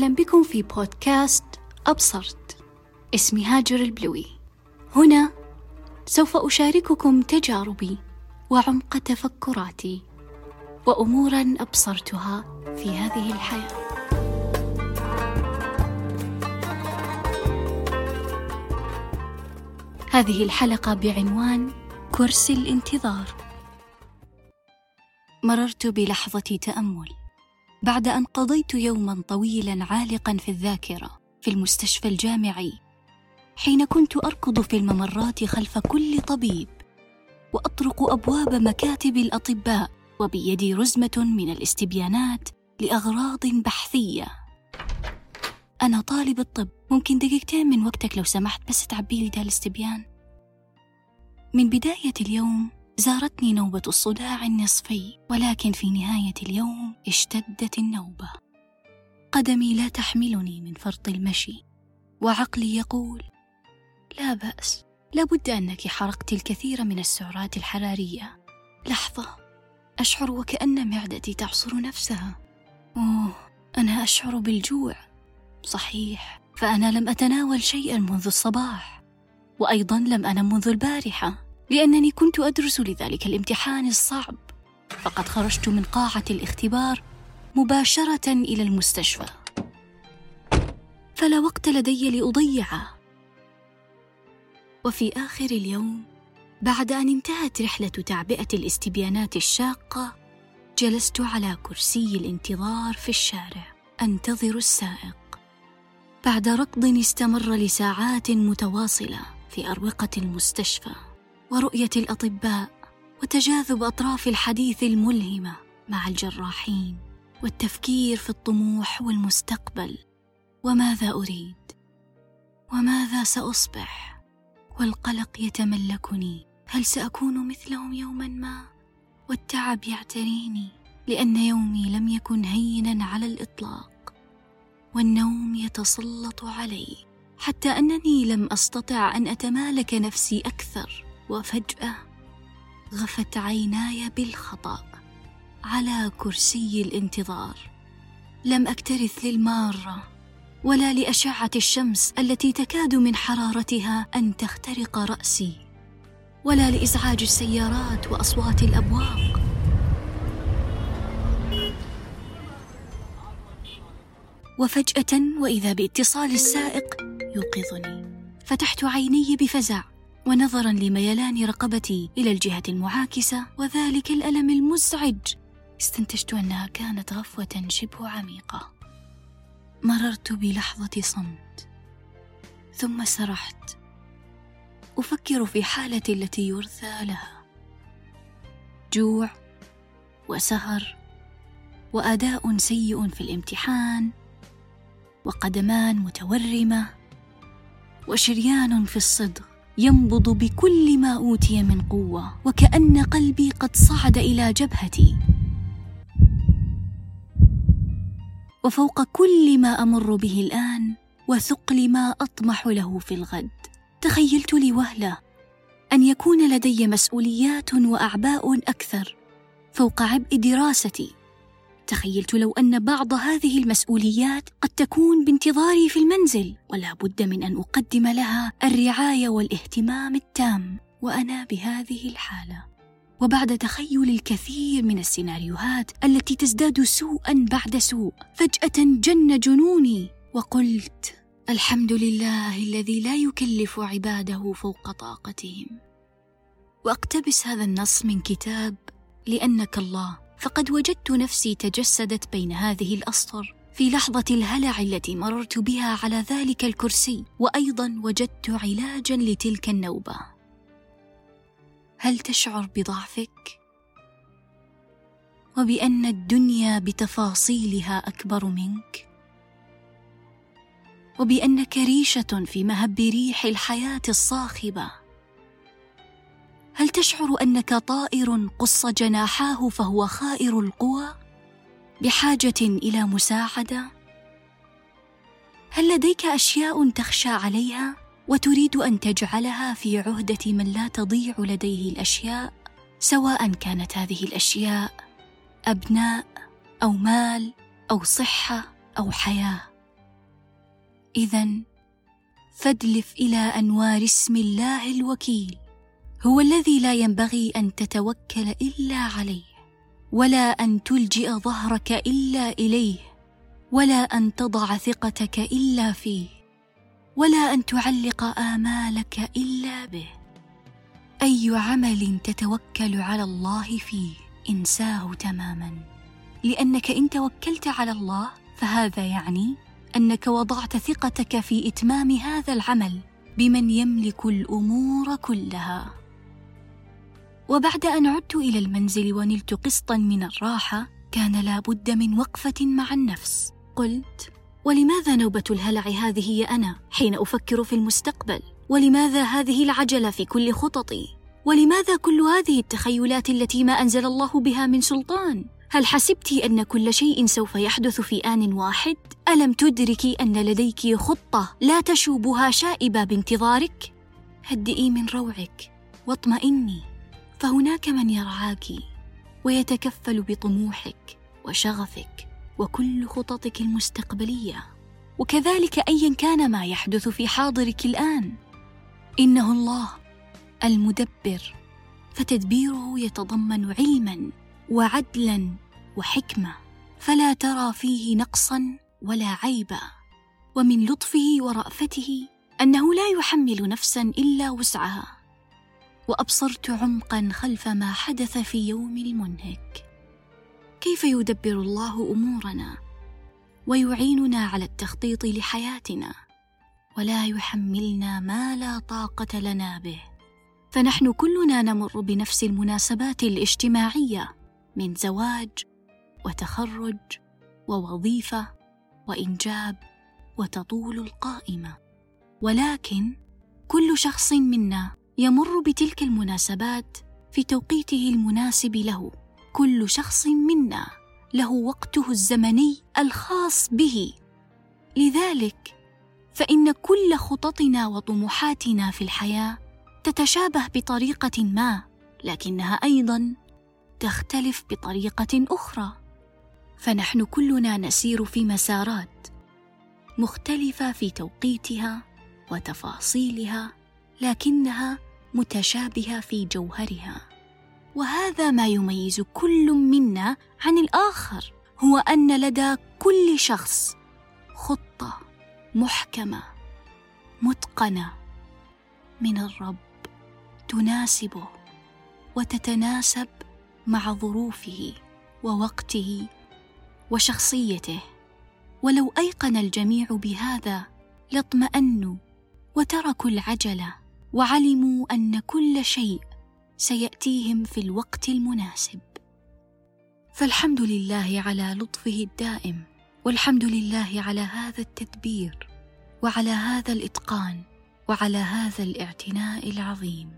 أهلا بكم في بودكاست أبصرت. اسمي هاجر البلوي. هنا سوف أشارككم تجاربي وعمق تفكراتي وأمورا أبصرتها في هذه الحياة. هذه الحلقة بعنوان كرسي الانتظار. مررت بلحظة تأمل. بعد أن قضيت يوما طويلا عالقا في الذاكرة في المستشفى الجامعي حين كنت أركض في الممرات خلف كل طبيب وأطرق أبواب مكاتب الأطباء وبيدي رزمة من الاستبيانات لأغراض بحثية. أنا طالب الطب ممكن دقيقتين من وقتك لو سمحت بس تعبي لي ده الاستبيان. من بداية اليوم زارتني نوبة الصداع النصفي ولكن في نهاية اليوم اشتدت النوبة. قدمي لا تحملني من فرط المشي وعقلي يقول لا بأس لابد أنك حرقت الكثير من السعرات الحرارية. لحظة أشعر وكأن معدتي تعصر نفسها. أوه أنا أشعر بالجوع. صحيح فأنا لم أتناول شيئا منذ الصباح وأيضا لم أنم منذ البارحة. لأنني كنت أدرس لذلك الامتحان الصعب. فقد خرجت من قاعة الاختبار مباشرة إلى المستشفى. فلا وقت لدي لأضيعه وفي آخر اليوم بعد أن انتهت رحلة تعبئة الاستبيانات الشاقة جلست على كرسي الانتظار في الشارع أنتظر السائق. بعد ركض استمر لساعات متواصلة في أروقة المستشفى. ورؤية الأطباء وتجاذب أطراف الحديث الملهمة مع الجراحين والتفكير في الطموح والمستقبل. وماذا أريد؟ وماذا سأصبح؟ والقلق يتملكني. هل سأكون مثلهم يوما ما؟ والتعب يعتريني لأن يومي لم يكن هينا على الإطلاق. والنوم يتسلط علي حتى أنني لم أستطع أن أتمالك نفسي أكثر. وفجأة غفت عيناي بالخطأ على كرسي الانتظار. لم أكترث للمارة ولا لأشعة الشمس التي تكاد من حرارتها أن تخترق رأسي ولا لإزعاج السيارات وأصوات الأبواق. وفجأة وإذا بإتصال السائق يوقظني فتحت عيني بفزع. ونظرا لميلان رقبتي إلى الجهة المعاكسة وذلك الألم المزعج. استنتجت أنها كانت غفوة شبه عميقة. مررت بلحظة صمت ثم سرحت. أفكر في حالتي التي يرثى لها. جوع وسهر وأداء سيء في الامتحان وقدمان متورمة وشريان في الصدغ ينبض بكل ما أوتي من قوة وكأن قلبي قد صعد إلى جبهتي. وفوق كل ما أمر به الآن وثقل ما أطمح له في الغد. تخيلت لوهلة أن يكون لدي مسؤوليات وأعباء أكثر فوق عبء دراستي. تخيلت لو أن بعض هذه المسؤوليات قد تكون بانتظاري في المنزل ولا بد من أن أقدم لها الرعاية والاهتمام التام وأنا بهذه الحالة. وبعد تخيل الكثير من السيناريوهات التي تزداد سوءا بعد سوء فجأة جن جنوني وقلت الحمد لله الذي لا يكلف عباده فوق طاقتهم. واقتبس هذا النص من كتاب لأنك الله. فقد وجدت نفسي تجسدت بين هذه الأسطر في لحظة الهلع التي مررت بها على ذلك الكرسي وأيضا وجدت علاجا لتلك النوبة. هل تشعر بضعفك؟ وبأن الدنيا بتفاصيلها أكبر منك؟ وبأنك ريشة في مهب ريح الحياة الصاخبة؟ هل تشعر أنك طائر قص جناحاه فهو خائر القوى بحاجة إلى مساعدة؟ هل لديك أشياء تخشى عليها وتريد أن تجعلها في عهدة من لا تضيع لديه الأشياء سواء كانت هذه الأشياء أبناء أو مال أو صحة أو حياة؟ اذا فادلف إلى أنوار اسم الله الوكيل. هو الذي لا ينبغي أن تتوكل إلا عليه ولا أن تلجئ ظهرك إلا إليه ولا أن تضع ثقتك إلا فيه ولا أن تعلق آمالك إلا به. أي عمل تتوكل على الله فيه إنساه تماما. لأنك إن توكلت على الله فهذا يعني أنك وضعت ثقتك في إتمام هذا العمل بمن يملك الأمور كلها. وبعد أن عدت إلى المنزل ونلت قسطا من الراحة كان لا بد من وقفة مع النفس. قلت ولماذا نوبة الهلع هذه هي أنا حين أفكر في المستقبل؟ ولماذا هذه العجلة في كل خططي؟ ولماذا كل هذه التخيلات التي ما أنزل الله بها من سلطان؟ هل حسبت أن كل شيء سوف يحدث في آن واحد؟ ألم تدركي أن لديك خطة لا تشوبها شائبة بانتظارك؟ هدئي من روعك واطمئني. فهناك من يرعاك ويتكفل بطموحك وشغفك وكل خططك المستقبلية. وكذلك ايا كان ما يحدث في حاضرك الآن. إنه الله المدبر فتدبيره يتضمن علما وعدلا وحكمة. فلا ترى فيه نقصا ولا عيبا. ومن لطفه ورأفته أنه لا يحمل نفسا إلا وسعها. وأبصرت عمقا خلف ما حدث في يوم المنهك. كيف يدبر الله أمورنا؟ ويعيننا على التخطيط لحياتنا. ولا يحملنا ما لا طاقة لنا به. فنحن كلنا نمر بنفس المناسبات الاجتماعية من زواج وتخرج ووظيفة وإنجاب وتطول القائمة. ولكن كل شخص منا يمر بتلك المناسبات في توقيته المناسب له. كل شخص منا له وقته الزمني الخاص به. لذلك فإن كل خططنا وطموحاتنا في الحياة تتشابه بطريقة ما لكنها أيضا تختلف بطريقة أخرى. فنحن كلنا نسير في مسارات مختلفة في توقيتها وتفاصيلها لكنها متشابهة في جوهرها. وهذا ما يميز كل منا عن الآخر هو أن لدى كل شخص خطة محكمة متقنة. من الرب تناسبه وتتناسب مع ظروفه ووقته وشخصيته. ولو أيقن الجميع بهذا لاطمانوا وتركوا العجلة. وعلموا أن كل شيء سيأتيهم في الوقت المناسب. فالحمد لله على لطفه الدائم والحمد لله على هذا التدبير وعلى هذا الإتقان وعلى هذا الاعتناء العظيم.